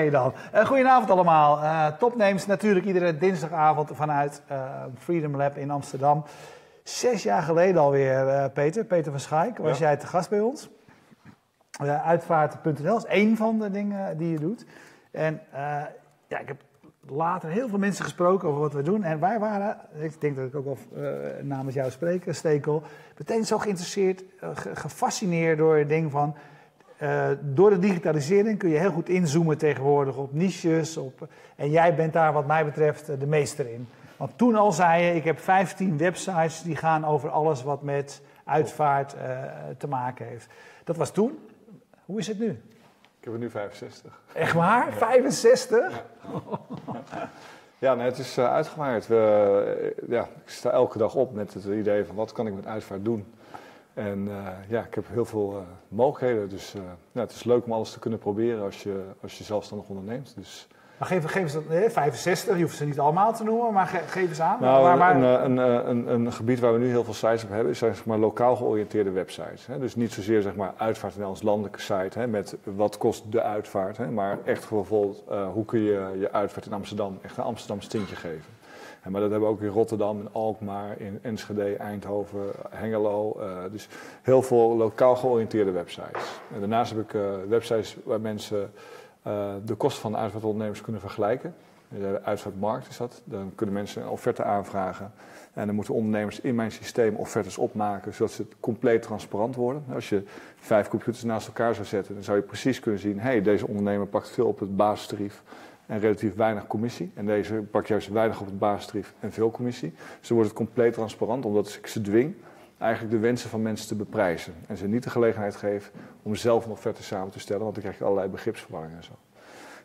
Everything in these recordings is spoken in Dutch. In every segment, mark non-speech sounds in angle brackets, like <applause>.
Oké dan. Uh, goedenavond allemaal. Uh, topnames natuurlijk iedere dinsdagavond vanuit uh, Freedom Lab in Amsterdam. Zes jaar geleden alweer, Peter, Peter van Schaik, was jij te gast bij ons. uitvaart.nl is één van de dingen die je doet. En ja, ik heb later heel veel mensen gesproken over wat we doen. En wij waren, ik denk dat ik ook wel namens jou spreek, Stekel, meteen zo geïnteresseerd, gefascineerd door het ding van uh, door de digitalisering kun je heel goed inzoomen tegenwoordig op niches. Op, en jij bent daar wat mij betreft de meester in. Want toen al zei je, ik heb 15 websites die gaan over alles wat met uitvaart uh, te maken heeft. Dat was toen. Hoe is het nu? Ik heb er nu 65. Echt waar? Ja. 65? Ja, ja nee, het is uitgewaaid. We, ja, ik sta elke dag op met het idee van wat kan ik met uitvaart doen. En uh, ja, ik heb heel veel uh, mogelijkheden. Dus uh, ja, het is leuk om alles te kunnen proberen als je, als je zelfstandig onderneemt. Dus, maar geef, geef dat, nee, 65, je hoeft ze niet allemaal te noemen, maar ge, geef eens aan. Nou, waar, waar... Een, een, een, een, gebied waar we nu heel veel sites op hebben, is zeg maar, lokaal georiënteerde websites. Hè? Dus niet zozeer zeg maar, uitvaart als landelijke site hè, met wat kost de uitvaart. Hè? Maar echt bijvoorbeeld, hoe kun je je uitvaart in Amsterdam echt een Amsterdam stintje geven maar dat hebben we ook in Rotterdam, in Alkmaar, in Enschede, Eindhoven, Hengelo. Uh, dus heel veel lokaal georiënteerde websites. En daarnaast heb ik uh, websites waar mensen uh, de kosten van de uitvaartondernemers kunnen vergelijken. De uitvaartmarkt is dat. Dan kunnen mensen een offerte aanvragen. En dan moeten ondernemers in mijn systeem offertes opmaken, zodat ze compleet transparant worden. Als je vijf computers naast elkaar zou zetten, dan zou je precies kunnen zien: hé, hey, deze ondernemer pakt veel op het basistarief en relatief weinig commissie. En deze pak juist weinig op het basistarief en veel commissie. Dus dan wordt het compleet transparant, omdat ik ze dwing eigenlijk de wensen van mensen te beprijzen. En ze niet de gelegenheid geef om zelf een offerte samen te stellen, want dan krijg je allerlei begripsverwarring en zo.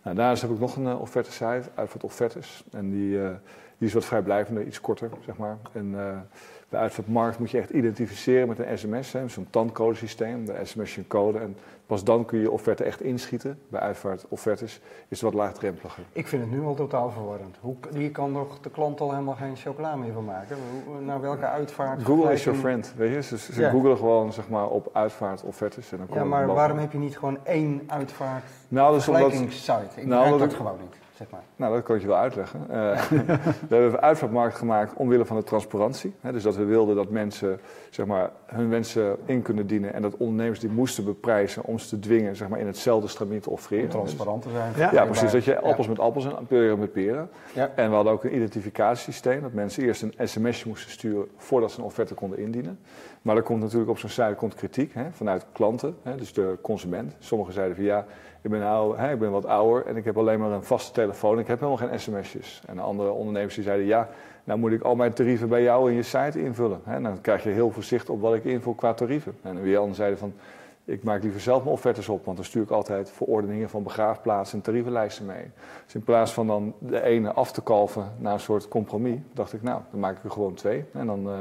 Nou, daarnaast heb ik nog een uh, offerte site, Uitvaart Offertes. En die, uh, die is wat vrijblijvender, iets korter, zeg maar. En uh, bij Uitvaartmarkt moet je echt identificeren met een sms, zo'n tandcodesysteem. De sms je een code en Pas dan kun je offerte echt inschieten. Bij uitvaartoffertes is het wat laagdrempeliger. Ik vind het nu al totaal verwarrend. Hoe, hier kan nog de klant al helemaal geen chocola meer van maken. Naar welke uitvaart? Google is your friend, weet je. Ze, ze googelen gewoon zeg maar, op uitvaartoffertes. En dan ja, maar waarom heb je niet gewoon één uitvaart nou, dus? Ik nou, dat gewoon niet. Zeg maar. Nou, dat kan ik je wel uitleggen. Uh, <laughs> we hebben een uitvaartmarkt gemaakt omwille van de transparantie. Hè, dus dat we wilden dat mensen zeg maar, hun wensen in kunnen dienen en dat ondernemers die moesten beprijzen om ze te dwingen zeg maar, in hetzelfde stramien te offreren. Transparant te zijn. Ja, ja precies. Dat je appels met appels en peren met peren. Ja. En we hadden ook een identificatiesysteem, dat mensen eerst een sms'je moesten sturen voordat ze een offerte konden indienen. Maar er komt natuurlijk op zo'n site komt kritiek hè, vanuit klanten, hè, dus de consument. Sommigen zeiden van ja, ik ben, ouder, hè, ik ben wat ouder en ik heb alleen maar een vaste telefoon. Ik heb helemaal geen sms'jes. En andere ondernemers die zeiden ja, nou moet ik al mijn tarieven bij jou in je site invullen. Hè. Dan krijg je heel veel zicht op wat ik invul qua tarieven. En weer anderen zeiden van ik maak liever zelf mijn offertes op, want dan stuur ik altijd verordeningen van begraafplaatsen en tarievenlijsten mee. Dus in plaats van dan de ene af te kalven naar een soort compromis, dacht ik nou, dan maak ik er gewoon twee. En dan... Uh,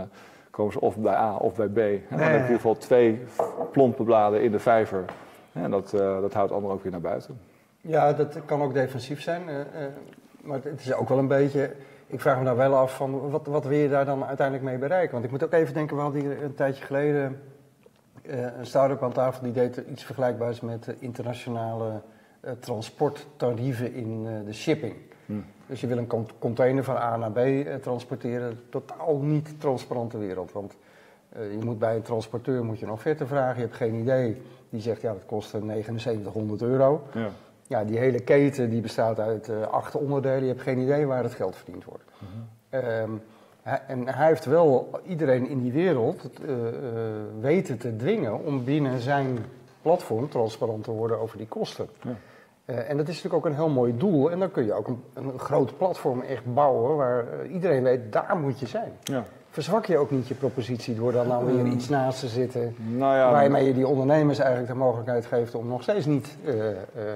komen ze of bij A of bij B. En dan heb je in ieder geval twee plompe bladen in de vijver. En dat, uh, dat houdt anderen ook weer naar buiten. Ja, dat kan ook defensief zijn. Uh, uh, maar het is ook wel een beetje... Ik vraag me daar wel af van wat, wat wil je daar dan uiteindelijk mee bereiken? Want ik moet ook even denken, we hadden hier een tijdje geleden een start-up aan tafel die deed iets vergelijkbaars met internationale transporttarieven in de shipping. Hmm. Dus je wil een container van A naar B eh, transporteren. Totaal niet transparante wereld. Want je moet bij een transporteur moet je een offerte vragen. Je hebt geen idee. Die zegt ja, dat kost 7900 euro. Ja. Ja, die hele keten die bestaat uit uh, acht onderdelen. Je hebt geen idee waar het geld verdiend wordt. Mhm. um, hij, en hij heeft wel iedereen in die wereld uh, weten te dwingen om binnen zijn platform transparant te worden over die kosten. Ja. En dat is natuurlijk ook een heel mooi doel. En dan kun je ook een, een groot platform echt bouwen waar iedereen weet, daar moet je zijn. Ja. Verzwak je ook niet je propositie door dan nou weer iets naast te zitten, nou ja, waarmee je die ondernemers eigenlijk de mogelijkheid geeft om nog steeds niet. Uh,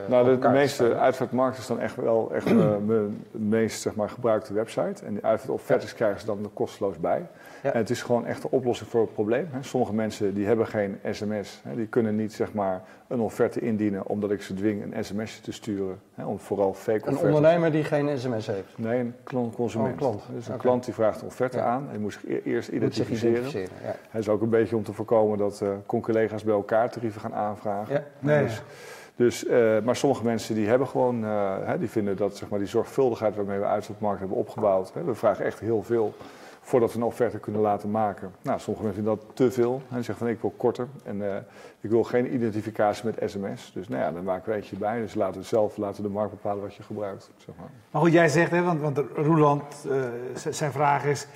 nou, de, de meeste uitvaartmarkt is dan echt wel echt <clears throat> mijn meest zeg maar, gebruikte website. En die uitvaartoffertes ja. krijgen ze dan er kosteloos bij. Ja. En het is gewoon echt de oplossing voor het probleem. Sommige mensen die hebben geen sms, die kunnen niet zeg maar, een offerte indienen omdat ik ze dwing een sms'je te sturen. Om vooral fake Een ondernemer die geen sms heeft? Nee, een klant, consument. Oh, klant. Dus een klant die vraagt offerte aan en die moet zich e-, eerst identificeren. identificeren ja. Het is ook een beetje om te voorkomen dat uh, collega's bij elkaar tarieven gaan aanvragen. Ja. Nee. Dus, Dus, eh, maar sommige mensen die hebben gewoon, eh, hè, die vinden dat zeg maar, die zorgvuldigheid waarmee we uitzendmarkt hebben opgebouwd. Hè, we vragen echt heel veel voordat we een offerte kunnen laten maken. Nou, sommige mensen vinden dat te veel. En zeggen van ik wil korter en uh, ik wil geen identificatie met sms. Dus nou ja, dan maken we eentje bij. Dus laten we zelf, laten de markt bepalen wat je gebruikt. Zeg maar. maar goed, jij zegt, hè, want, want Roeland, zijn vraag is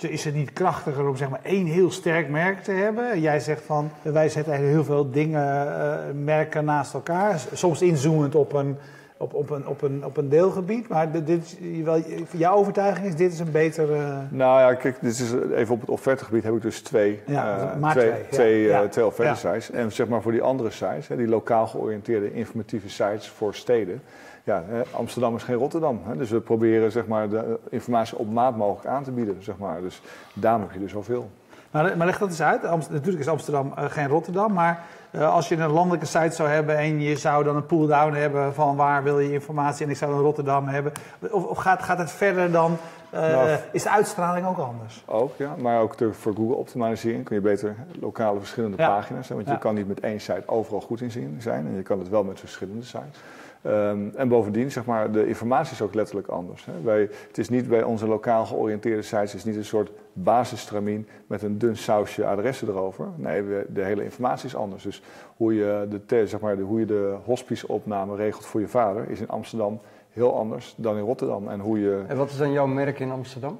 is het niet krachtiger om zeg maar één heel sterk merk te hebben? Jij zegt van wij zetten heel veel dingen, uh, merken naast elkaar. Soms inzoomend op een, op, op, een, op, een, op een deelgebied. Maar dit, wel, jouw overtuiging is dit is een betere. Uh... Nou ja, kijk, dit is even op het offertegebied heb ik dus twee, ja, uh, twee, twee, twee, ja. twee offerte sites. En zeg maar voor die andere sites, hè, die lokaal georiënteerde informatieve sites voor steden ja, Amsterdam is geen Rotterdam. Hè, dus we proberen zeg maar, de informatie op maat mogelijk aan te bieden. Zeg maar. Dus daar nog je dus zoveel. Maar, maar leg dat eens uit. natuurlijk is Amsterdam uh, geen Rotterdam, maar uh, als je een landelijke site zou hebben en je zou dan een pull-down hebben van waar wil je informatie en ik zou een Rotterdam hebben. Of, of gaat, gaat het verder dan, uh, nou, is de uitstraling ook anders? Ook, ja. Maar ook de, voor Google optimalisering kun je beter lokale verschillende ja. pagina's. Want je kan niet met één site overal goed in zijn en je kan het wel met verschillende sites. Um, en bovendien, zeg maar, de informatie is ook letterlijk anders. Hè. Wij, het is niet bij onze lokaal georiënteerde sites, het is niet een soort basisstramien met een dun sausje adressen erover. Nee, we, de hele informatie is anders. Dus hoe je de, zeg maar, de, hoe je de hospiceopname regelt voor je vader is in Amsterdam heel anders dan in Rotterdam. En, hoe je... en wat is dan jouw merk in Amsterdam?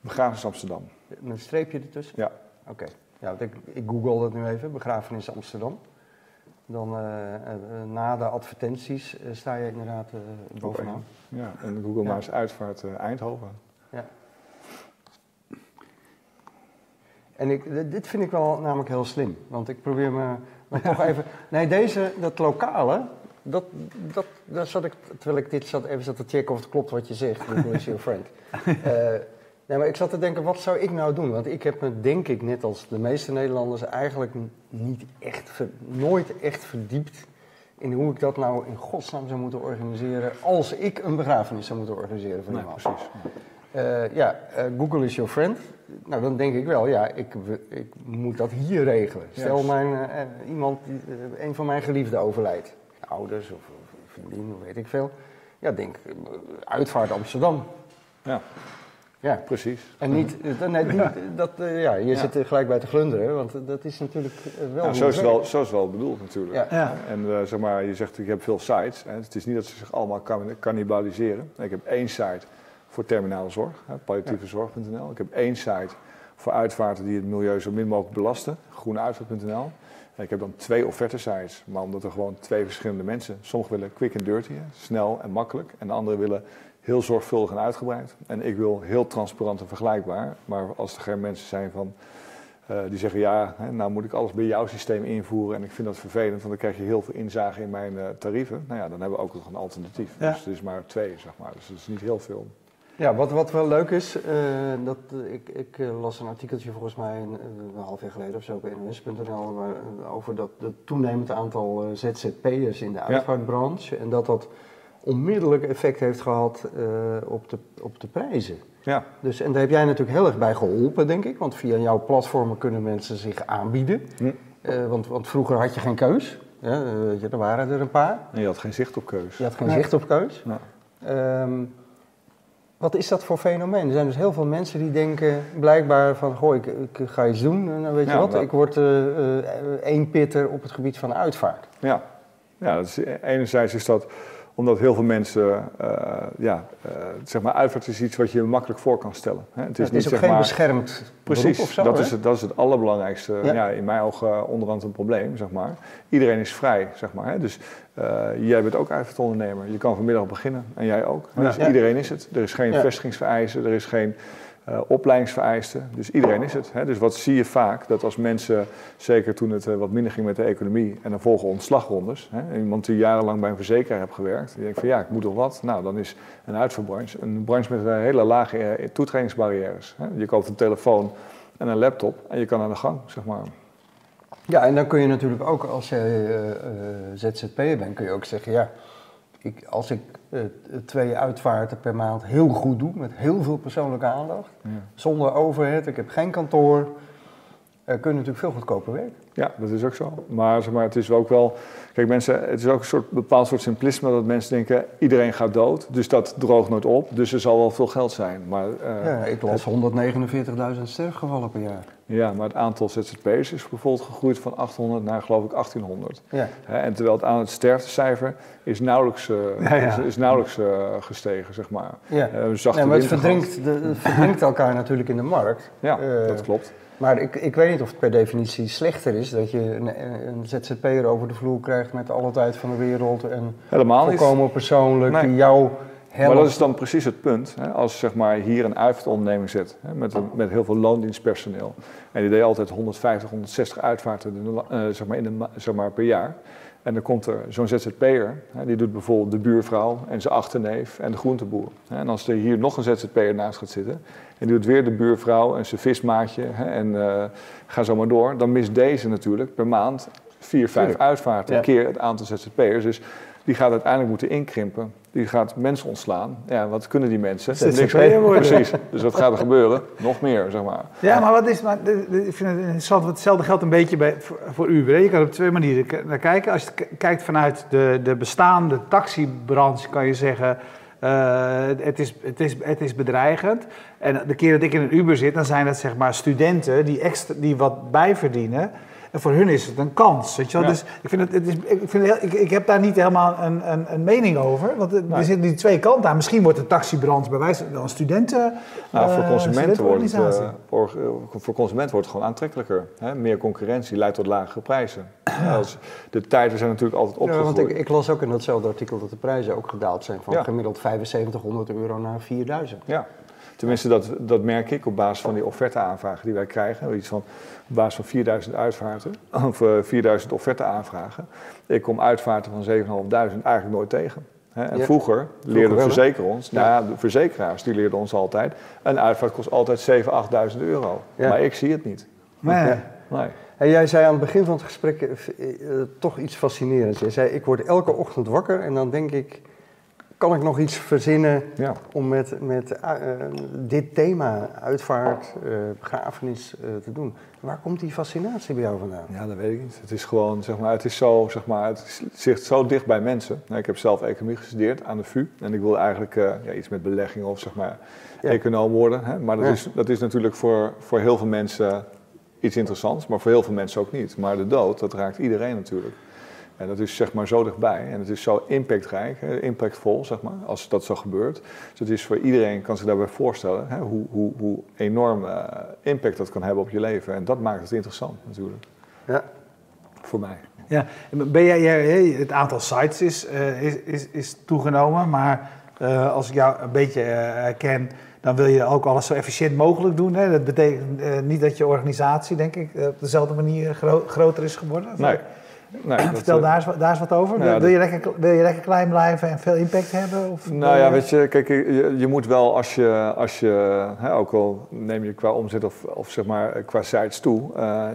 Begrafenis Amsterdam. Met een streepje ertussen? Ja. Oké. Ja, ik, ik google dat nu even, Begrafenis Amsterdam. Dan uh, na de advertenties sta je inderdaad bovenaan. Ja, en Google ja. Maps uitvaart Eindhoven. Ja. En ik, dit vind ik wel namelijk heel slim. Want ik probeer me <laughs> nog toch even... Nee, deze, dat lokale, dat, dat, daar zat ik, terwijl ik dit zat, even zat te checken of het klopt wat je zegt. Google is your friend. Nee, maar ik zat te denken, wat zou ik nou doen? Want ik heb me, denk ik, net als de meeste Nederlanders, eigenlijk niet echt, nooit echt verdiept in hoe ik dat nou in godsnaam zou moeten organiseren als ik een begrafenis zou moeten organiseren voor iemand. Precies. Uh, ja, uh, Google is your friend. Nou, dan denk ik wel, ja, ik, ik moet dat hier regelen. Stel yes. mijn, uh, iemand, een van mijn geliefden overlijdt. Ouders of, of vriendin, weet ik veel. Ja, denk, uitvaart Amsterdam. Ja. Ja, precies. En niet, nee, niet dat, uh, ja, je ja. zit er gelijk bij te glunderen, want dat is natuurlijk wel. Nou, zo, is wel zo is wel bedoeld natuurlijk. Ja. Ja. En uh, zeg maar, je zegt, ik heb veel sites. Hè. Het is niet dat ze zich allemaal cannibaliseren. Ik heb één site voor terminale zorg, palliatievezorg.nl. Ik heb één site voor uitvaarten die het milieu zo min mogelijk belasten, groeneuitvaart.nl. En ik heb dan twee offerte sites, maar omdat er gewoon twee verschillende mensen, sommigen willen quick and dirty, snel en makkelijk, en de anderen willen heel zorgvuldig en uitgebreid. En ik wil heel transparant en vergelijkbaar. Maar als er geen mensen zijn van, uh, die zeggen: ja, hè, nou moet ik alles bij jouw systeem invoeren. En ik vind dat vervelend, want dan krijg je heel veel inzage in mijn uh, tarieven. Nou ja, dan hebben we ook nog een alternatief. Ja. Dus het is maar twee, zeg maar. Dus het is niet heel veel. Ja, wat, wat wel leuk is, uh, dat, ik, ik las een artikeltje volgens mij een, een half jaar geleden of zo op nws.nl over dat het toenemend aantal ZZP'ers in de uitvaartbranche. Ja. En dat dat onmiddellijk effect heeft gehad uh, op, de, op de prijzen. Ja. Dus, en daar heb jij natuurlijk heel erg bij geholpen, denk ik. Want via jouw platformen kunnen mensen zich aanbieden. Hm. Uh, want, want vroeger had je geen keus. Ja, uh, er waren er een paar. En je had geen zicht op keus. Je had geen nee. zicht op keus. Ja. Um, wat is dat voor fenomeen? Er zijn dus heel veel mensen die denken blijkbaar van... goh, ik, ik ga iets doen, nou weet je ja, wat, dat... ik word één pitter op het gebied van uitvaart. Ja, ja dat is, enerzijds is dat omdat heel veel mensen, uh, ja, uh, zeg maar, uitvaart is iets wat je makkelijk voor kan stellen. Hè? Het is, ja, het niet, is ook zeg geen maar, beschermd Precies, of zo, dat, is het, dat is het allerbelangrijkste, ja. ja in mijn ogen onderhand een probleem, zeg maar. Iedereen is vrij, zeg maar. Hè? Dus jij bent ook uitvaartondernemer. Je kan vanmiddag beginnen en jij ook. Dus iedereen is het. Er is geen vestigingsvereisen, er is geen uh, opleidingsvereisten. Dus iedereen is het. Hè? Dus wat zie je vaak? Dat als mensen, zeker toen het uh, wat minder ging met de economie en dan volgen ontslagrondes. Hè? Iemand die jarenlang bij een verzekeraar heeft gewerkt, die denkt van ja, ik moet toch wat? Nou, dan is een uitvaartbranche een branche met hele lage uh, toetredingsbarrières. Hè? Je koopt een telefoon en een laptop en je kan aan de gang, zeg maar. Ja, en dan kun je natuurlijk ook, als je ZZP'er bent, kun je ook zeggen, ja, ik, als ik uh, twee uitvaarten per maand heel goed doe, met heel veel persoonlijke aandacht, ja. zonder overhead, ik heb geen kantoor, kun je natuurlijk veel goedkoper werken. Ja, dat is ook zo. Maar, zeg maar het is ook wel. Kijk, mensen, het is ook een soort bepaald soort simplisme dat mensen denken: iedereen gaat dood, dus dat droogt nooit op, dus er zal wel veel geld zijn. Maar, uh, ja, ik las 149.000 sterfgevallen per jaar. Ja, maar het aantal ZZP'ers is bijvoorbeeld gegroeid van 800 naar geloof ik 1800. Ja. en terwijl het aan het sterftecijfer is nauwelijks, uh, ja, ja. Is, is, nauwelijks uh, gestegen, zeg maar. Ja. ja maar het verdrinkt, de, het verdrinkt elkaar natuurlijk in de markt. Ja, dat klopt. Maar ik, ik weet niet of het per definitie slechter is dat je een, een ZZP'er over de vloer krijgt met alle tijd van de wereld en Helemaal volkomen persoonlijk die jou. Maar dat is dan precies het punt. Hè? Als zeg maar, hier een uitvaartonderneming zit hè? Met, een, met heel veel loondienstpersoneel en die deed altijd 150, 160 uitvaarten uh, zeg maar in de, zeg maar, per jaar. En dan komt er zo'n ZZP'er, die doet bijvoorbeeld de buurvrouw en zijn achterneef en de groenteboer. En als er hier nog een ZZP'er naast gaat zitten en die doet weer de buurvrouw en zijn vismaatje en uh, ga zo maar door, dan mist deze natuurlijk per maand vier, vijf uitvaarten, ja. keer het aantal ZZP'ers. Dus die gaat uiteindelijk moeten inkrimpen. Die gaat mensen ontslaan. Ja, wat kunnen die mensen? ZZP'er worden. Precies. Dus wat gaat er gebeuren? Nog meer, zeg maar. Ja, maar wat is... Maar, ik vind het interessant, hetzelfde geldt een beetje bij, voor, voor Uber. Je kan op twee manieren naar kijken. Als je kijkt vanuit de, de bestaande taxibranche, kan je zeggen... Uh, het, is, het, is, het is bedreigend. En de keer dat ik in een Uber zit, dan zijn dat zeg maar studenten die, extra, die wat bijverdienen. En voor hun is het een kans. Weet je wel? Dus ik, vind het, het is, ik, vind het, ik, ik heb daar niet helemaal een, een, een mening over. Want er zitten die twee kanten aan. Misschien wordt de taxibranche bij wijze van studenten. Nou, voor, consumenten wordt het, uh, voor, voor consumenten wordt het gewoon aantrekkelijker. Hè? Meer concurrentie leidt tot lagere prijzen. Ja. Als de tijden zijn natuurlijk altijd opgegroeid. Ja, want ik, ik, las ook in datzelfde artikel dat de prijzen ook gedaald zijn. Van gemiddeld 7500 euro naar 4000. Ja. Tenminste, dat, dat merk ik op basis van die offerteaanvragen die wij krijgen. Iets van op basis van 4000 uitvaarten, <laughs> of uh, 4000 offerte-aanvragen. Ik kom uitvaarten van 7.500 eigenlijk nooit tegen. En ja. vroeger leerden de verzekeraars ons, ja. Nou de verzekeraars die leerden ons altijd, een uitvaart kost altijd 7.000, 8.000 euro. Ja. Maar ik zie het niet. Nee. nee. En jij zei aan het begin van het gesprek uh, uh, toch iets fascinerends. Je zei, ik word elke ochtend wakker en dan denk ik, kan ik nog iets verzinnen ja. om met, met uh, dit thema, uitvaart, uh, begrafenis, uh, te doen? Waar komt die fascinatie bij jou vandaan? Ja, dat weet ik niet. Het is gewoon, zeg maar, het is zo, zeg maar, het zit zo dicht bij mensen. Ik heb zelf economie gestudeerd aan de VU en ik wilde eigenlijk ja, iets met beleggingen of zeg maar ja. econoom worden. Hè? Maar dat, is, dat is natuurlijk voor, voor heel veel mensen iets interessants, maar voor heel veel mensen ook niet. Maar de dood, dat raakt iedereen natuurlijk. En dat is zeg maar zo dichtbij en het is zo impactrijk, impactvol zeg maar, als dat zo gebeurt. Dus het is voor iedereen, kan zich daarbij voorstellen, hè, hoe, hoe, hoe enorm uh, impact dat kan hebben op je leven. En dat maakt het interessant natuurlijk. Ja. Voor mij. Ja, ben jij, het aantal sites is, uh, is, is, is, toegenomen, maar uh, als ik jou een beetje ken, dan wil je ook alles zo efficiënt mogelijk doen. Hè? Dat betekent niet dat je organisatie, denk ik, op dezelfde manier gro groter is geworden. Nee. <clears throat> Nee, Vertel daar, eens, daar eens wat over. Nou, wil, je lekker, wil je lekker klein blijven en veel impact hebben? Of nou ja, weet je, kijk, je, je moet wel als je, als je hè, ook al neem je qua omzet of, of zeg maar qua sites toe, uh,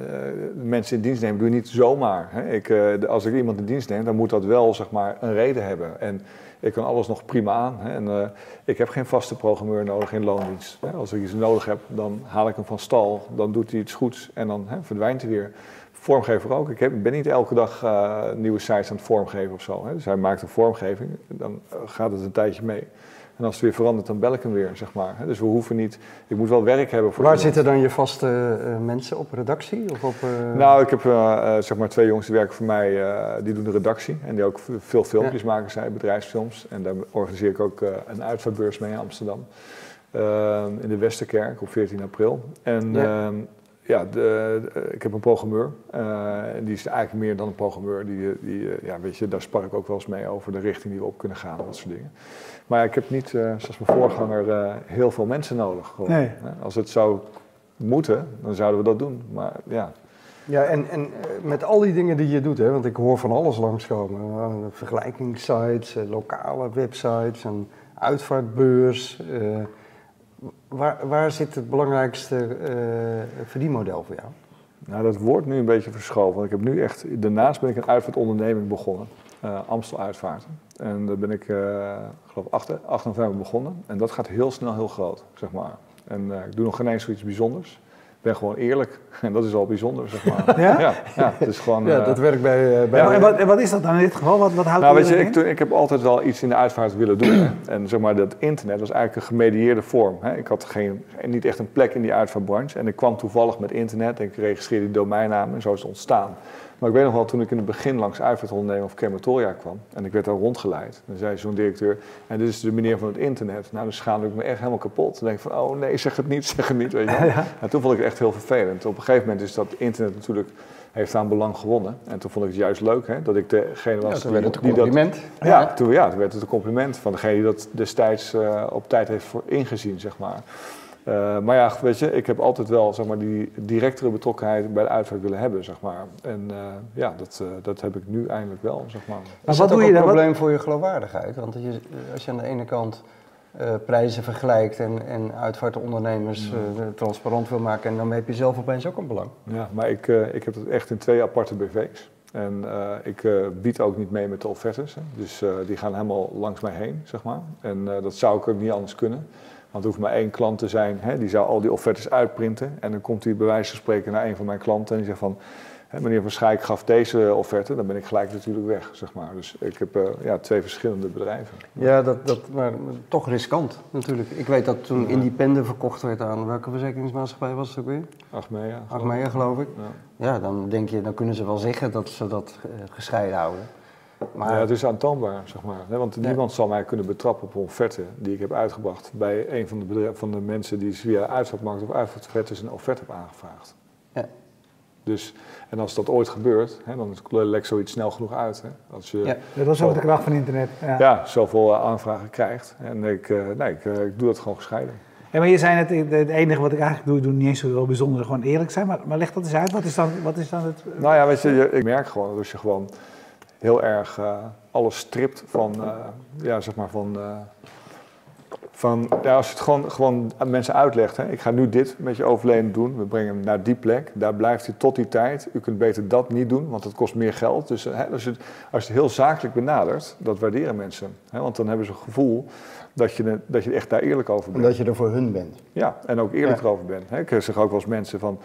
mensen in dienst nemen, doe je niet zomaar. Hè. Ik, uh, als ik iemand in dienst neem, dan moet dat wel zeg maar een reden hebben. En ik kan alles nog prima aan. Hè. En uh, ik heb geen vaste programmeur nodig in loondienst. Hè. Als ik iets nodig heb, dan haal ik hem van stal, dan doet hij iets goeds en dan hè, verdwijnt hij weer vormgever ook. Ik heb, ben niet elke dag uh, nieuwe sites aan het vormgeven of zo. Hè. Dus hij maakt een vormgeving, dan gaat het een tijdje mee. En als het weer verandert, dan bel ik hem weer, zeg maar. Dus we hoeven niet... Ik moet wel werk hebben voor Waar iemand. zitten dan je vaste uh, mensen op redactie? Of op, uh... Nou, ik heb zeg maar twee jongens die werken voor mij, die doen de redactie. En die ook veel filmpjes ja. maken, zijn bedrijfsfilms. En daar organiseer ik ook een uitvaartbeurs mee in Amsterdam. in de Westerkerk op 14 april. En... Ja ehm, ja, de, ik heb een programmeur. Uh, en die is eigenlijk meer dan een programmeur. Die, die, uh, ja, weet je, daar spar ik ook wel eens mee over de richting die we op kunnen gaan. Dat soort dingen. Maar ik heb niet, uh, zoals mijn voorganger, heel veel mensen nodig. Nee. Als het zou moeten, dan zouden we dat doen. Maar ja. Ja, en, en met al die dingen die je doet, hè, want ik hoor van alles langskomen. vergelijkingssites, lokale websites, een uitvaartbeurs... Waar, waar zit het belangrijkste uh, verdienmodel voor jou? Nou, dat wordt nu een beetje verschoven. Want ik heb nu echt, daarnaast ben ik een uitvaartonderneming begonnen. Uh, Amstel Uitvaarten. En daar ben ik, uh, geloof 8, 8 november begonnen. En dat gaat heel snel heel groot, zeg maar. En ik doe nog geen eens zoiets bijzonders. Ben gewoon eerlijk. <laughs> En dat is al bijzonder, zeg maar. <laughs> Ja? Ja, ja, het is gewoon... Ja, eh, dat werkt bij, eh, bij Ja, en, wat, en wat is dat dan in dit geval? Wat, wat houdt nou, weet je, ik, ik heb altijd wel iets in de uitvaart willen doen. Hè. <clears throat> En zeg maar, dat internet was eigenlijk een gemedieerde vorm. Hè. Ik had geen, niet echt een plek in die uitvaartbranche. En ik kwam toevallig met internet en ik registreerde die domeinnaam en zo is het ontstaan. Maar ik weet nog wel, toen ik in het begin langs uitvaartondernemer of crematoria kwam en ik werd daar rondgeleid, dan zei zo'n directeur, en dit is de meneer van het internet. Nou, dan schaamde ik me echt helemaal kapot. Dan denk ik van, oh nee, zeg het niet, <laughs> zeg het niet. Weet je wel. <laughs> En toen vond ik het echt heel vervelend. Op een gegeven moment is dat internet natuurlijk, heeft aan belang gewonnen. En toen vond ik het juist leuk, hè, dat ik degene Ja, was toen werd het een die dat... compliment. Ja, toen, ja, toen werd het een compliment van degene die dat destijds eh, op tijd heeft voor ingezien, zeg maar. Eh, maar ja, weet je, ik heb altijd wel zeg maar, die directere betrokkenheid bij de uitvaart willen hebben, zeg maar. En eh, ja, dat, eh, dat heb ik nu eindelijk wel, zeg maar. Maar Is wat dat doe ook je een dan? Wat- probleem voor je geloofwaardigheid? Want je, eh, als je aan de ene kant eh, prijzen vergelijkt en, en uitvaartondernemers transparant wil maken, en dan heb je zelf opeens ook een belang. Ja, maar ik, eh, ik heb het echt in twee aparte BV's. En eh, ik eh, bied ook niet mee met de offertes. Hè. Dus eh, die gaan helemaal langs mij heen, zeg maar. En eh, dat zou ik ook niet anders kunnen. Want er hoeft maar één klant te zijn, hè, die zou al die offertes uitprinten. En dan komt hij bij wijze van spreken naar een van mijn klanten en die zegt van... Hè, meneer Van Schaik gaf deze offerte, dan ben ik gelijk natuurlijk weg, zeg maar. Dus ik heb eh, ja, twee verschillende bedrijven. Ja, dat, dat, maar toch riskant natuurlijk. Ik weet dat toen Independent verkocht werd aan, welke verzekeringsmaatschappij was het ook weer? Achmea. Achmea geloof ik. Ja. Ja, dan denk je, dan kunnen ze wel zeggen dat ze dat eh, gescheiden houden. Maar Ja, het is aantoonbaar, zeg maar. hè, Want Ja. niemand zal mij kunnen betrappen op een offerte die ik heb uitgebracht bij een van de, bedrijven, van de mensen die via uitvaartmarkt of uitvaartoffertes een offerte hebben aangevraagd. Ja. Dus, en als dat ooit gebeurt, hè, dan lekt zoiets snel genoeg uit. Hè? Als je Ja. Dat is ook de kracht van internet. Ja. ja, zoveel eh, aanvragen krijgt. En ik, eh, nee, ik, eh, ik doe dat gewoon gescheiden. Ja, maar je zei net, eh, het enige wat ik eigenlijk doe, ik doe niet eens zo heel bijzonder, gewoon eerlijk zijn. Maar, maar leg dat eens uit, wat is dan, wat is dan het... Nou ja, weet je, je- ik merk gewoon dat als je gewoon heel erg eh, alles stript van, eh, ja, zeg maar van, eh, van ja, als je het gewoon, gewoon aan mensen uitlegt, hè, ik ga nu dit met je overleden doen, we brengen hem naar die plek, daar blijft hij tot die tijd, u kunt beter dat niet doen, want het kost meer geld. Dus hè, als, je het, als je het heel zakelijk benadert, dat waarderen mensen, hè, want dan hebben ze het gevoel dat je, dat je echt daar eerlijk over en bent. dat je er voor hun bent. Ja, en ook eerlijk Ja. erover ben. Hè. Ik zeg ook wel eens mensen van,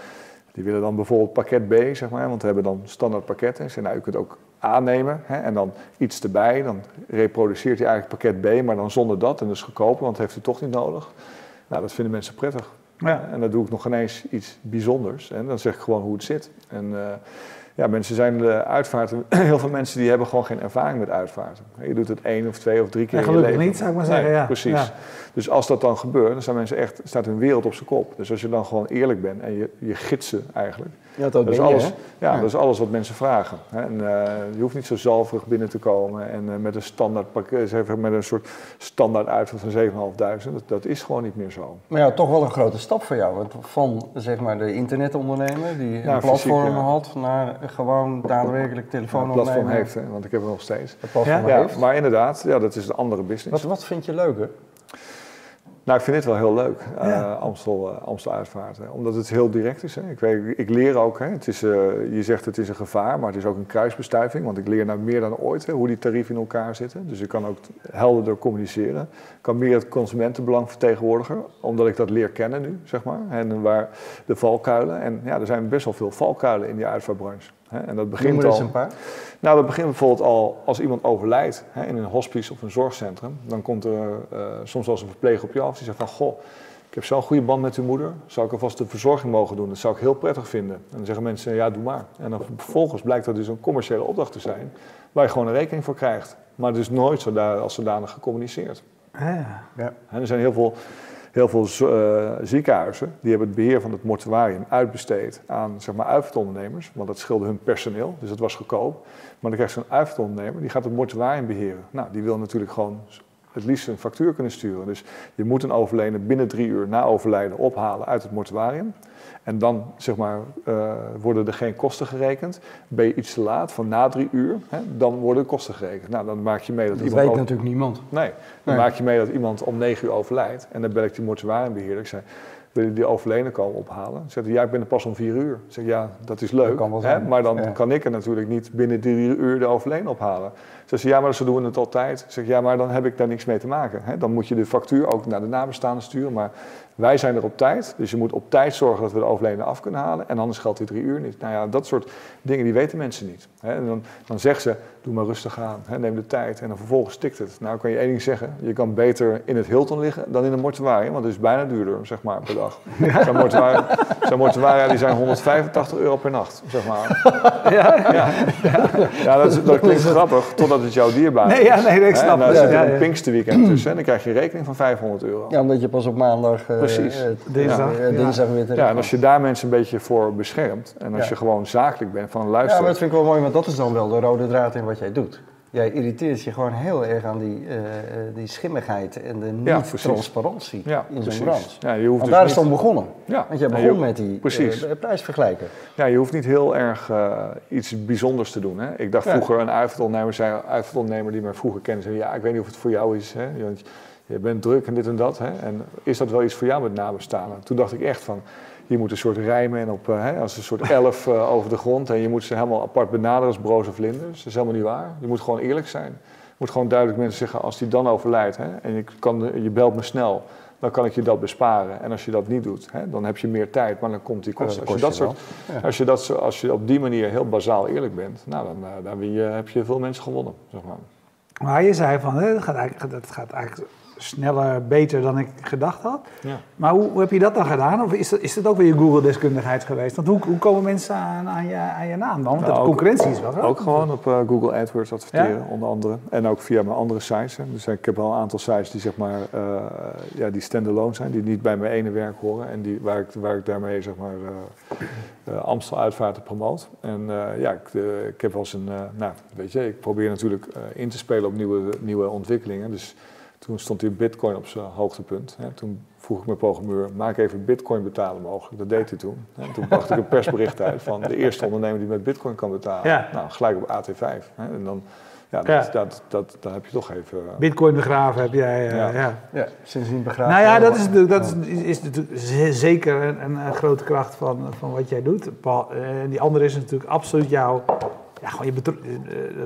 die willen dan bijvoorbeeld pakket B, zeg maar, want we hebben dan standaard pakketten. Zeg, nou, u kunt ook A nemen hè, en dan iets erbij. Dan reproduceert hij eigenlijk pakket B, maar dan zonder dat en dus goedkoper, want dat heeft u toch niet nodig. Nou, dat vinden mensen prettig. Ja. En dan doe ik nog ineens iets bijzonders. En dan zeg ik gewoon hoe het zit. En eh, ja, mensen zijn de uitvaarten. <clears throat> Heel veel mensen die hebben gewoon geen ervaring met uitvaarten. Je doet het één of twee of drie keer Ja, in je gelukkig leven. niet, zou ik maar zeggen, Nee, ja. Precies. Ja. Dus als dat dan gebeurt, dan staan mensen echt, staat hun wereld op zijn kop. Dus als je dan gewoon eerlijk bent en je, je gidsen eigenlijk. Ja, dat is, je, alles, ja, Ja. dat is alles wat mensen vragen. En, eh, je hoeft niet zo zalverig binnen te komen en eh, met een standaard pakket, zeg maar, met een soort standaard uitval van 7.500. Dat, dat is gewoon niet meer zo. Maar ja, toch wel een grote stap voor jou. Want van zeg maar, de internetondernemer die een platform fysiek, ja. had, naar gewoon daadwerkelijk telefoon het platform heeft, hè, want ik heb het nog steeds. Het platform heeft. Maar inderdaad, ja, dat is een andere business. Wat, wat vind je leuker? Nou, ik vind dit wel heel leuk, eh, Ja. Amstel, eh, Amstel uitvaart. Hè. Omdat het heel direct is. Hè. Ik, weet, ik leer ook, hè. Het is, eh, je zegt het is een gevaar, maar het is ook een kruisbestuiving. Want ik leer nou meer dan ooit hè, hoe die tarieven in elkaar zitten. Dus ik kan ook helderder communiceren. Ik kan meer het consumentenbelang vertegenwoordigen, omdat ik dat leer kennen nu, zeg maar. En waar de valkuilen. En ja, er zijn best wel veel valkuilen in die uitvaartbranche. Hè. En dat begint al... een paar. Nou, dat begint bijvoorbeeld al als iemand overlijdt hè, in een hospice of een zorgcentrum. Dan komt er eh, soms wel eens een verpleger op je af die zegt van... Goh, ik heb zo'n goede band met uw moeder. Zou ik alvast de verzorging mogen doen? Dat zou ik heel prettig vinden. En dan zeggen mensen, ja, doe maar. En dan vervolgens blijkt dat dus een commerciële opdracht te zijn... waar je gewoon een rekening voor krijgt. Maar dus nooit zodanig, als zodanig gecommuniceerd. Ja. Ja. En er zijn heel veel, heel veel eh, ziekenhuizen die hebben het beheer van het mortuarium uitbesteed aan zeg maar, uitvaartondernemers. Want dat scheelde hun personeel, dus dat was goedkoop. Maar dan krijg je zo'n uitvaartondernemer, die gaat het mortuarium beheren. Nou, die wil natuurlijk gewoon het liefst een factuur kunnen sturen. Dus je moet een overledene binnen drie uur na overlijden ophalen uit het mortuarium. En dan zeg maar, eh, worden er geen kosten gerekend. Ben je iets te laat, van na drie uur, hè, dan worden de kosten gerekend. Nou, dan maak je mee dat, Dat iemand... weet ook- natuurlijk niemand. Nee, dan Nee. maak je mee dat iemand om negen uur overlijdt. En dan bel ik die mortuariumbeheerder. Ik zei, wil je die overleden komen ophalen? Zegt hij, ja, ik ben er pas om vier uur. Zeg, ja, dat is leuk. Dat hè, maar dan Ja. kan ik er natuurlijk niet binnen drie uur de overleden ophalen. Ze zei, ja, maar zo doen we het altijd. Zeg, ja, maar dan heb ik daar niks mee te maken. Hè? Dan moet je de factuur ook naar de nabestaanden sturen. Maar Wij zijn er op tijd, dus je moet op tijd zorgen dat we de overledene af kunnen halen. En anders geldt die drie uur niet. Nou ja, dat soort dingen die weten mensen niet. Hè. En dan, dan zegt ze, doe maar rustig aan, hè, neem de tijd. En dan vervolgens stikt het. Nou kan je één ding zeggen, je kan beter in het Hilton liggen dan in een mortuarium. Want het is bijna duurder, zeg maar, per dag. <laughs> Zo'n mortuarium, zo'n mortuarium die zijn 185 euro per nacht, zeg maar. <laughs> Ja, Ja, ja dat, is- dat klinkt grappig, totdat het jouw dierbaar is. Nee, ja, nee, ik snap dan het. zit er Ja, een. Pinksterweekend tussen en dan krijg je een rekening van 500 euro. Ja, omdat je pas op maandag, eh, Precies. Dinsdag, eh, ja. dinsdag weer terug Ja, en als je daar mensen een beetje voor beschermt en als Ja. je gewoon zakelijk bent van Ja, luister. maar dat vind ik wel mooi, want dat is dan wel de rode draad in wat jij doet. Jij irriteert je gewoon heel erg aan die, eh, eh, die schimmigheid en de Ja, precies. niet-transparantie ja, in zo'n precies. branche. Ja, je hoeft Want dus daar is dan begonnen. Ja, Want jij begon je- met die precies. eh, prijsvergelijken. Ja, je hoeft niet heel erg iets bijzonders te doen. Hè? Ik dacht Ja. vroeger, een uitvaartondernemer, zei, uitvaartondernemer die mij vroeger kende, zei ja, ik weet niet of het voor jou is. Hè? Want je bent druk en dit en dat. Hè? En is dat wel iets voor jou met nabestaanden? Toen dacht ik echt van, je moet een soort rijmen en op, eh, hè, als een soort <laughs> elf eh, over de grond. En je moet ze helemaal apart benaderen als broos of vlinders. Dat is helemaal niet waar. Je moet gewoon eerlijk zijn. Je moet gewoon duidelijk mensen zeggen, als die dan overlijdt hè, en je, kan, je belt me snel, dan kan ik je dat besparen. En als je dat niet doet, hè, dan heb je meer tijd, maar dan komt die kosten. dat als, je kost dat soort, als, je dat, als je op die manier heel bazaal eerlijk bent, nou, dan, eh, dan heb je veel mensen gewonnen. Zeg maar. Maar je zei van, hè, dat gaat eigenlijk, dat gaat eigenlijk sneller, beter dan ik gedacht had. Ja. Maar hoe, hoe heb je dat dan gedaan? Of is dat, is dat ook weer je Google-deskundigheid geweest? Want hoe, hoe komen mensen aan, aan, je, aan je naam dan? Want Nou, de ook- concurrentie is wel groot. Ook gewoon op eh, Google AdWords adverteren, Ja? onder andere. En ook via mijn andere sites. Hè. Dus ik heb wel een aantal sites die zeg maar, eh, ja, die standalone zijn, die niet bij mijn ene werk horen. En die, waar, ik, waar ik daarmee zeg maar, eh, Amstel uitvaarten promoot. En ja, ik, ik heb wel eens een, nou weet je, ik probeer natuurlijk in te spelen op nieuwe, nieuwe ontwikkelingen. Dus toen stond die bitcoin op zijn hoogtepunt. Hè. Toen vroeg ik mijn programmeur, maak even bitcoin betalen mogelijk. Dat deed hij toen. Hè. Toen bracht ik een persbericht uit van de eerste ondernemer die met bitcoin kan betalen. Ja. Nou, gelijk op AT5. Hè. En dan, ja, dat, Ja. Dat, dat, dan heb je toch even... eh, Bitcoin begraven heb jij, eh, Ja. ja. Ja, sindsdien begrijp Nou ja, dat is, natuurlijk- dat is, is natuurlijk ze- zeker een, een, grote kracht van, van wat jij doet. Paul. Eh, En die andere is natuurlijk absoluut jouw... Ja, gewoon je betro- eh,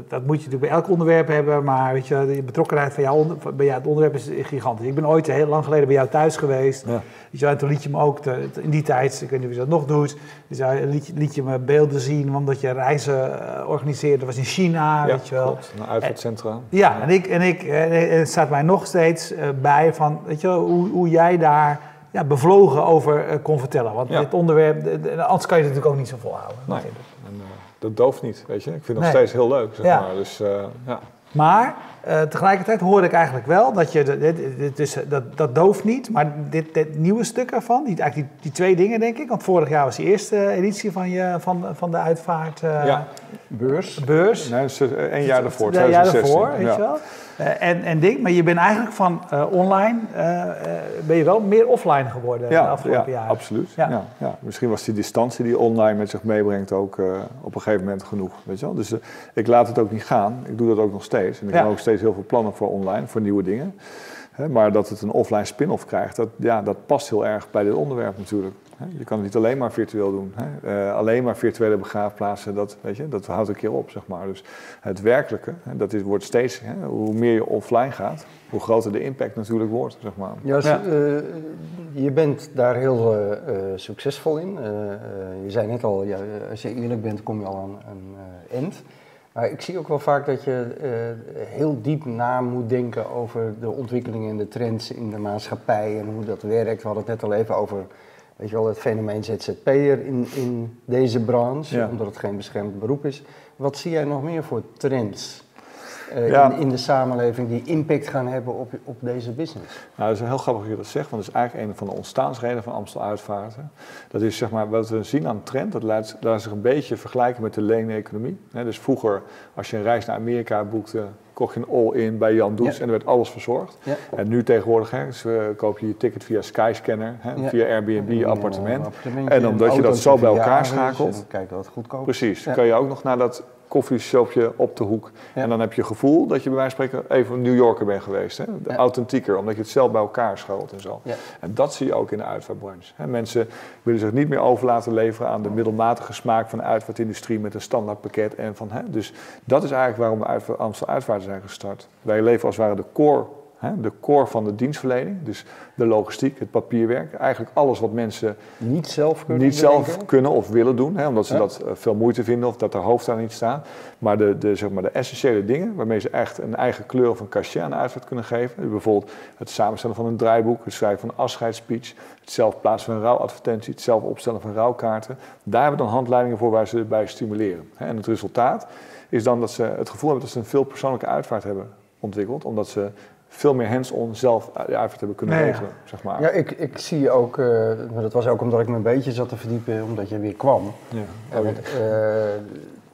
dat- moet je natuurlijk bij elk onderwerp hebben, maar weet je, de betrokkenheid van jou onder, bij jou, het onderwerp is gigantisch. Ik ben ooit heel lang geleden bij jou thuis geweest. Ja. Weet je, en toen liet je me ook, in die tijd, ik weet niet of je dat nog doet, dus, ja, liet, je- liet je me beelden zien, omdat je reizen eh, organiseerde. Dat was in China, ja, weet je wel. klopt. Een uitvaartcentra. Ja, en, ik, en, ik, en het staat mij nog steeds eh, bij van, weet je, hoe, hoe jij daar ja, bevlogen over eh, kon vertellen. Want dit onderwerp, de- de- anders kan je het natuurlijk ook niet zo volhouden. Nee. En, eh, dat dooft niet, weet je. Ik vind het nog Nee. steeds heel leuk, zeg Ja. maar. Dus eh, ja. Maar eh, tegelijkertijd hoor ik eigenlijk wel dat je, dit, dit is, dat, dat dooft niet, maar dit, dit nieuwe stuk ervan, die, eigenlijk die, die twee dingen denk ik, want vorig jaar was die eerste editie van, je, van, van de uitvaart eh, Ja. Beurs. beurs. Nee, één jaar daarvoor, Ja, jaar 2016. daarvoor, weet ja. je wel. Eh, en, en ding, maar je bent eigenlijk van eh, online, eh, ben je wel meer offline geworden de afgelopen ja jaren. absoluut. Ja. Ja. Ja, Misschien was die distantie die online met zich meebrengt ook op een gegeven moment genoeg. Weet je wel? Dus ik laat het ook niet gaan. Ik doe dat ook nog steeds. En ik heb ook steeds heel veel plannen voor online, voor nieuwe dingen. Hè, maar dat het een offline spin-off krijgt, dat, ja, dat past heel erg bij dit onderwerp natuurlijk. Hè. Je kan het niet alleen maar virtueel doen. Hè. Eh, alleen maar virtuele begraafplaatsen, dat, weet je, dat houdt een keer op, zeg maar. Dus het werkelijke, hè, dat is, wordt steeds, hè, hoe meer je offline gaat, hoe groter de impact natuurlijk wordt, zeg maar. Ja, Ja. eh, je bent daar heel eh, succesvol in. Je zei net al, ja, als je eerlijk bent, kom je al aan een eh, end. Maar ik zie ook wel vaak dat je eh, heel diep na moet denken over de ontwikkelingen en de trends in de maatschappij en hoe dat werkt. We hadden het net al even over weet je wel, het fenomeen ZZP'er in, in deze branche, Ja. omdat het geen beschermd beroep is. Wat zie jij nog meer voor trends eh, Ja. in, in de samenleving die impact gaan hebben op, op deze business? Nou, dat is heel grappig dat je dat zegt, want dat is eigenlijk een van de ontstaansredenen van Amstel Uitvaarten. Dat is zeg maar, wat we zien aan trend, dat laat, laat zich een beetje vergelijken met de leeneconomie. Hè, dus vroeger, als je een reis naar Amerika boekte, kocht je een all-in bij Jan Does Ja. en er werd alles verzorgd. Ja. En nu tegenwoordig hè, dus, koop je je ticket via Skyscanner, hè, Ja. via Airbnb, Een appartement. En omdat je dat zo bij elkaar schakelt. Kijk wat goedkoop. Precies, kan je ook nog naar dat koffieshopje op de hoek. Ja. En dan heb je het gevoel dat je bij wijze van spreken even een New Yorker bent geweest. Hè? De Ja. Authentieker, omdat je het zelf bij elkaar schoot en zo. Ja. En dat zie je ook in de uitvaartbranche. Hè? Mensen willen zich niet meer over laten leveren aan de middelmatige smaak van de uitvaartindustrie met een standaardpakket. En van, hè? Dus dat is eigenlijk waarom we uitva- Amstel Uitvaart zijn gestart. Wij leveren als het ware de core de core van de dienstverlening. Dus de logistiek, het papierwerk, eigenlijk alles wat mensen Niet zelf kunnen niet zelf kunnen of willen doen, hè, omdat ze Ja. dat eh, veel moeite vinden of dat er hoofd aan niet staan. Maar de, de, zeg maar de essentiële dingen waarmee ze echt een eigen kleur of een cachet aan de uitvaart kunnen geven. Dus bijvoorbeeld het samenstellen van een draaiboek, het schrijven van een afscheidsspeech, het zelf plaatsen van een rouwadvertentie, het zelf opstellen van rouwkaarten. Daar hebben we dan handleidingen voor waar ze bij stimuleren. hè. En het resultaat is dan dat ze het gevoel hebben dat ze een veel persoonlijke uitvaart hebben ontwikkeld, omdat ze veel meer hands-on zelf de uitvaart hebben kunnen ja. regelen. Zeg maar. Ja, ik, ik zie ook, eh, maar dat was ook omdat ik me een beetje zat te verdiepen, omdat je weer kwam. Ja. Ja, want, eh,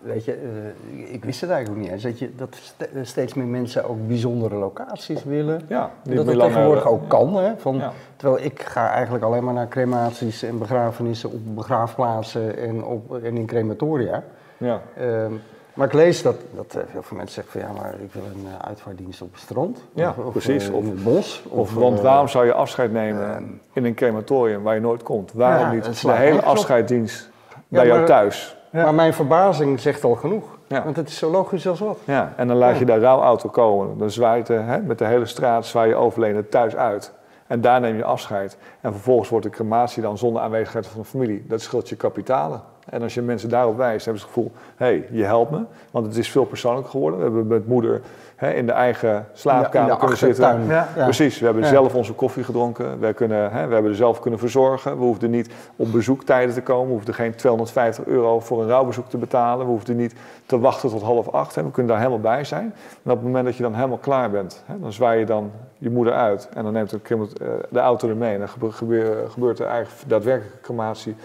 weet je, eh, ik wist het eigenlijk ook niet eens, dat, je, dat ste- steeds meer mensen ook bijzondere locaties willen. Ja, die dat het tegenwoordig eh, ook kan. Hè? Van, Ja. Terwijl ik ga eigenlijk alleen maar naar crematies en begrafenissen op begraafplaatsen en, op, en in crematoria. Ja. Ehm, maar ik lees dat, dat eh, heel veel mensen zeggen van ja, maar ik wil een eh, uitvaartdienst op het strand. Ja, of, precies. eh, Of- in het bos. Of, want eh, waarom zou je afscheid nemen in een crematorium waar je nooit komt? Waarom Ja, niet de hele afscheiddienst bij jou maar- thuis? Maar mijn verbazing zegt al genoeg. Ja. Want het is zo logisch als wat. Ja, en dan laat je de rouwauto komen. Dan zwaait hè, met de hele straat zwaai je overleden thuis uit. En daar neem je afscheid. En vervolgens wordt de crematie dan zonder aanwezigheid van de familie. Dat scheelt je kapitalen. En als je mensen daarop wijst, hebben ze het gevoel... hé, hey, je helpt me. Want het is veel persoonlijker geworden. We hebben met moeder hè, in de eigen slaapkamer de kunnen zitten. Ja. Ja. Precies, we hebben zelf onze koffie gedronken. We, kunnen, hè, we hebben er zelf kunnen verzorgen. We hoefden niet op bezoektijden te komen. We hoefden geen 250 euro voor een rouwbezoek te betalen. We hoefden niet te wachten tot half acht. Hè. We kunnen daar helemaal bij zijn. En op het moment dat je dan helemaal klaar bent, hè, dan zwaai je dan je moeder uit. En dan neemt de, eh, de auto ermee. En dan gebe- gebe- gebeurt er eigenlijk daadwerkelijke crematie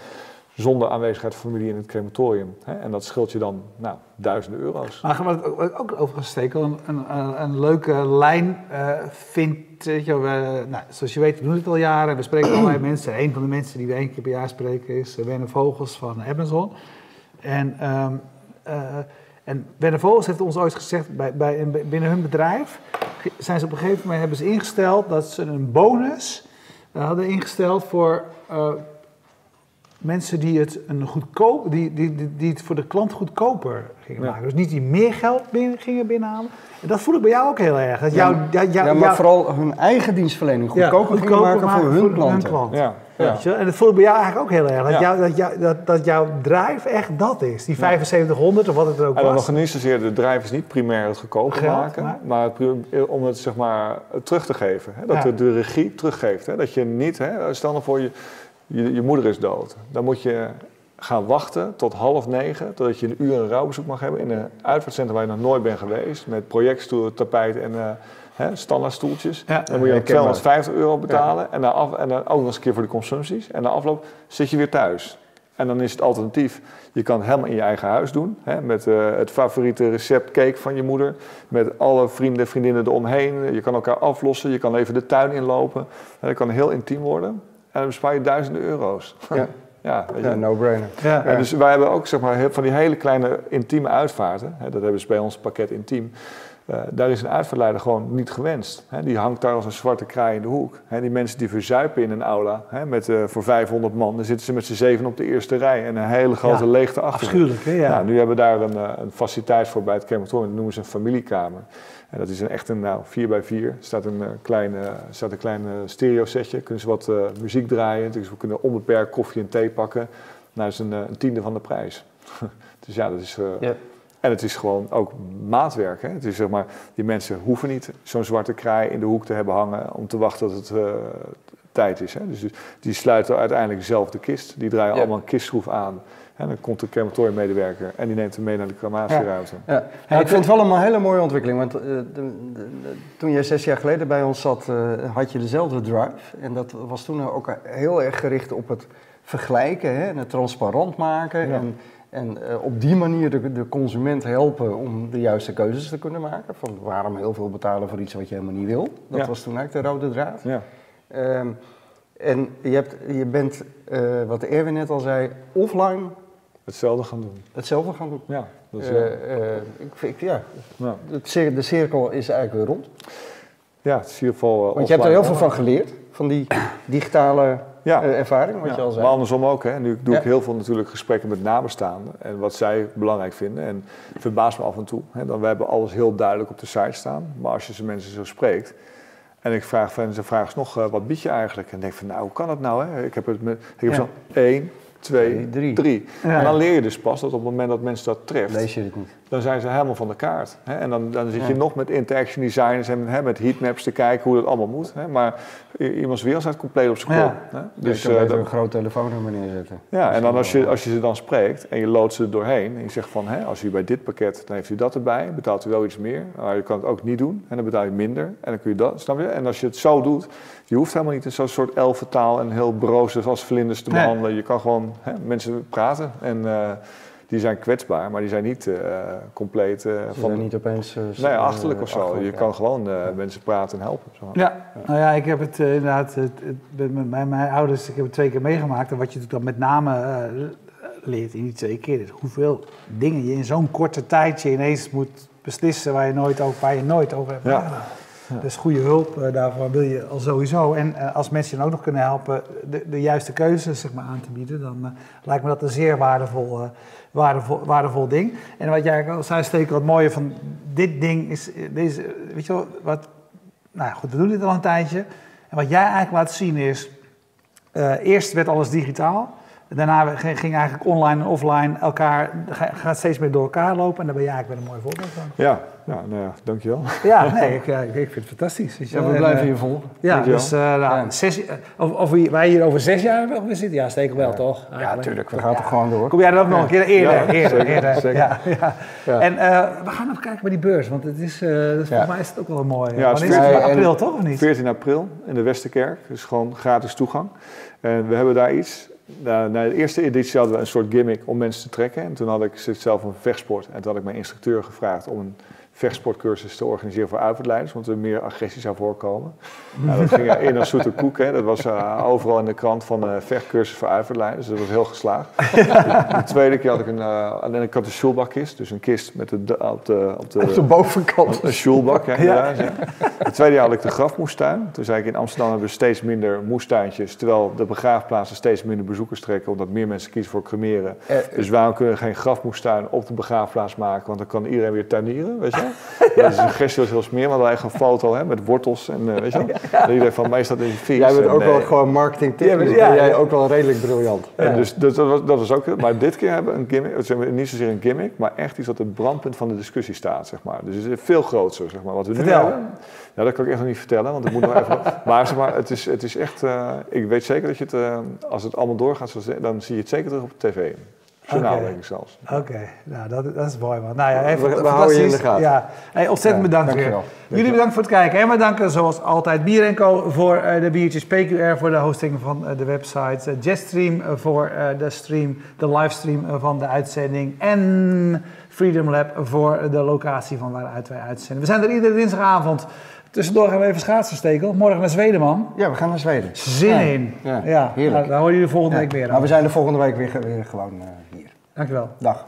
zonder aanwezigheid van familie in het crematorium. Hè. En dat scheelt je dan nou, duizenden euro's. Maar wat ik ook, ook overigens stekel, een, een, een, leuke lijn eh vindt, weet je, we, nou, zoals je weet, we doen het al jaren, we spreken allerlei <clears throat> mensen. Een van de mensen die we één keer per jaar spreken is eh, Werner Vogels van Amazon. En, eh, en Werner Vogels heeft ons ooit gezegd, bij, bij, binnen hun bedrijf zijn ze op een gegeven moment hebben ze ingesteld dat ze een bonus hadden ingesteld voor mensen die het, een goedkoop, die, die, die, die het voor de klant goedkoper gingen Ja. maken. Dus niet die meer geld binnen, gingen binnenhalen. En dat voel ik bij jou ook heel erg. Dat jou, jou, jou, ja, maar vooral hun eigen dienstverlening ja, goedkoper, gingen maken, voor hun klanten. klant. Ja, ja. En dat voel ik bij jou eigenlijk ook heel erg. Dat, Ja. jou, dat, jou, dat, dat jouw drive echt dat is. Die 7500 of wat het er ook En dan was. nog niet zozeer de drijvers niet primair het goedkoper Geld, maken, maar- maar, het pri- om het zeg maar terug te geven. Hè? Dat Ja. de, de regie teruggeeft. Hè? Dat je niet, hè? stel nou voor je, je, je moeder is dood. Dan moet je gaan wachten tot half negen, totdat je een uur een rouwbezoek mag hebben in een uitvaartcentrum waar je nog nooit bent geweest. Met projectstoelen, tapijt en eh hè, standaardstoeltjes. Ja. Dan moet je Ja, dan herkenbaar. 250 euro betalen en, dan af, en dan ook nog eens een keer voor de consumpties. En na afloop zit je weer thuis. En dan is het alternatief, je kan het helemaal in je eigen huis doen. Hè, met eh, het favoriete recept cake van je moeder. Met alle vrienden, vriendinnen eromheen. Je kan elkaar aflossen, je kan even de tuin inlopen. En dat kan heel intiem worden. En dan bespaar je duizenden euro's. Ja, <laughs> Ja, weet je. ja no-brainer. Ja. Dus wij hebben ook zeg maar, van die hele kleine intieme uitvaarten. Hè, dat hebben ze bij ons pakket intiem. Eh, daar is een uitvaartleider gewoon niet gewenst. Hè, die hangt daar als een zwarte kraai in de hoek. Hè, die mensen die verzuipen in een aula hè, met, eh, voor 500 man, dan zitten ze met z'n zeven op de eerste rij en een hele grote Ja, leegte achter. Afschuwelijk, hè? Ja. Nou, nu hebben we daar een, eh, een faciliteit voor bij het crematorium, dat noemen ze een familiekamer. En dat is een, echt een nou, 4 bij 4 staat een, klein, eh, staat een klein stereo setje, kunnen ze wat muziek draaien, dus we kunnen onbeperkt koffie en thee pakken. Nou, dat is een, een tiende van de prijs. <laughs> dus ja, dat is... Ja. En het is gewoon ook maatwerk. Hè? Het is zeg maar, die mensen hoeven niet zo'n zwarte kraai in de hoek te hebben hangen om te wachten tot het eh, tijd is. Hè? Dus die sluiten uiteindelijk zelf de kist. Die draaien Ja. allemaal een kistschroef aan. En dan komt de crematoriummedewerker en die neemt hem mee naar de crematieruimte. Ja. Ja, ik vind het wel een hele mooie ontwikkeling. Want eh, de- de- de- toen jij zes jaar geleden bij ons zat, eh, had je dezelfde drive. En dat was toen ook heel erg gericht op het vergelijken hè, en het transparant maken. Ja. En, en eh, op die manier de, de consument helpen om de juiste keuzes te kunnen maken. Van waarom heel veel betalen voor iets wat je helemaal niet wil. Dat Ja. was toen eigenlijk de rode draad. Ja. Ehm, en je, hebt, je bent, eh, wat Erwin net al zei, offline Hetzelfde gaan doen. hetzelfde gaan doen. Ja, dat is, eh, ik, ja, ja. cir- de cirkel is eigenlijk weer rond. ja, het is in ieder geval. Want je hebt er heel veel van geleerd, van die digitale Ja. eh, ervaring, wat je al zei. Maar andersom ook. Hè. Nu doe ik heel veel natuurlijk gesprekken met nabestaanden en wat zij belangrijk vinden. En verbaast me af en toe. Hè. Dan, we hebben alles heel duidelijk op de site staan. Maar als je ze mensen zo spreekt, En ik vraag van, ze vragen nog, uh, wat bied je eigenlijk? En denk van, nou, hoe kan dat nou? Hè? Ik heb het met, ik heb Ja. zo één, twee, Drie. drie. Ja. En dan leer je dus pas dat op het moment dat mensen dat treft, Lees je het niet. Dan zijn ze helemaal van de kaart. Hè? En dan, dan zit je Ja. nog met interaction designers en hè, met heatmaps te kijken hoe dat allemaal moet. Hè? Maar iemands wereld staat compleet op zijn kop. Hè? Dus je beter dat- een groot telefoonnummer neerzetten. ja, en dan als je, als je ze dan spreekt en je loodt ze er doorheen en je zegt van, hè, als u bij dit pakket, dan heeft u dat erbij, betaalt u wel iets meer, maar je kan het ook niet doen en dan betaal je minder en dan kun je dat, snap je? En als je het zo doet, je hoeft helemaal niet in zo'n soort elfentaal en heel broos als vlinders te Nee. behandelen. Je kan gewoon hè, mensen praten en eh, die zijn kwetsbaar, maar die zijn niet eh, compleet eh. Ze van, zijn niet opeens... eh, nee, achterlijk of zo. achterlijk, Je ja. kan gewoon eh, mensen praten en helpen. Zo. Ja, nou ja, ik heb het inderdaad het, het, met mijn, mijn ouders, ik heb het twee keer meegemaakt. En wat je dan met name eh, leert in die twee keer, is hoeveel dingen je in zo'n korte tijdje ineens moet beslissen waar je nooit over, waar je nooit over hebt Ja. Dus goede hulp, eh, daarvoor wil je al sowieso. En eh, als mensen je ook nog kunnen helpen de, de juiste keuzes zeg maar, aan te bieden, dan eh, lijkt me dat een zeer waardevol, waardevol, waardevol ding. En wat jij al zei, Stekel, het mooie van dit ding is, deze, weet je wel, wat, nou goed, we doen dit al een tijdje. En wat jij eigenlijk laat zien is, eerst werd alles digitaal. Daarna ging ging eigenlijk online en offline elkaar, ga- gaat steeds meer door elkaar lopen. En daar ben jij eigenlijk weer een mooi voorbeeld van. Ja, ja, nou ja, dankjewel. Ja, nee, ik, eh, ik vind het fantastisch. je Ja, wel. we En, blijven eh, je volgen. Ja, Dankjewel. dus eh, nou, Ja. zes, eh, of, of we- wij hier over zes jaar nog weer zitten? Ja, steek wel, toch? Ja, Eigenlijk. natuurlijk. We gaan toch gewoon door. Kom jij dan ook nog een keer eerder? Ja, eerder, zeker, eerder. zeker. Ja, ja. Ja. En eh, we gaan even kijken bij die beurs, want het is, eh, dus Ja. volgens mij is het ook wel een mooi. Ja, wanneer het is het? is- april, toch? Of niet? 14 april in de Westerkerk. Dus gewoon gratis toegang. En we hebben daar iets. Na, de eerste editie hadden we een soort gimmick om mensen te trekken. En toen had ik zelf een vechtsport. En toen had ik mijn instructeur gevraagd om een vechtsportcursus te organiseren voor uitvaartleiders. Want er meer agressie zou voorkomen. Nou, dat ging in als zoete koek. Hè. Dat was eh, overal in de krant van eh vechtcursus voor uitvaartleiders. Dus dat was heel geslaagd. De, <laughs> de tweede keer had ik een, uh, en ik had een. Dus een kist met de, op de, op de, Op de bovenkant. een schulbak, <laughs> ja. De tweede jaar had ik de grafmoestuin. Toen zei ik, in Amsterdam hebben we steeds minder moestuintjes... terwijl de begraafplaatsen steeds minder bezoekers trekken... omdat meer mensen kiezen voor cremeren. Dus waarom kunnen we geen grafmoestuin op de begraafplaats maken? Want dan kan iedereen weer tuinieren, weet je <laughs> Dat is een gestie was heel smeer, maar dan echt een foto hè, met wortels en eh, weet je wel? En iedereen van, mij dat in fiets. Jij bent En, ook eh, wel gewoon marketing Ja, jij ook wel redelijk briljant. En dus, dus dat, was, dat was ook, maar dit keer hebben we een gimmick, het is niet zozeer een gimmick, maar echt iets wat het brandpunt van de discussie staat, zeg maar. Dus het is veel groter, zeg maar, wat we nu hebben. Ja, dat kan ik echt nog niet vertellen, want ik moet nog even... <laughs> Maar zeg maar, het is, het is echt, eh, ik weet zeker dat je het, eh, als het allemaal doorgaat, dan zie je het zeker terug op tv. Journaal, Oké. denk ik zelfs. Oké, nou dat, dat is mooi man. Nou ja, We- even, we houden je in de gaten. Ja. Hey, ontzettend Ja, bedankt weer. Jullie bedankt voor het kijken. En we danken zoals altijd Bier Co voor eh, de biertjes, PQR voor de hosting van eh, de website, eh, Jetstream voor de stream, de livestream van de uitzending en Freedom Lab voor de locatie van waaruit wij uitzenden. We zijn er iedere dinsdagavond. Tussendoor gaan we even schaatsen, Stekel. Morgen naar Zweden, man. Ja, we gaan naar Zweden. Zin Ja, in. ja, Ja, heerlijk. Nou, daar horen jullie volgende Ja, week weer Maar aan. we zijn de volgende week weer, weer gewoon eh, hier. Dankjewel. Dag.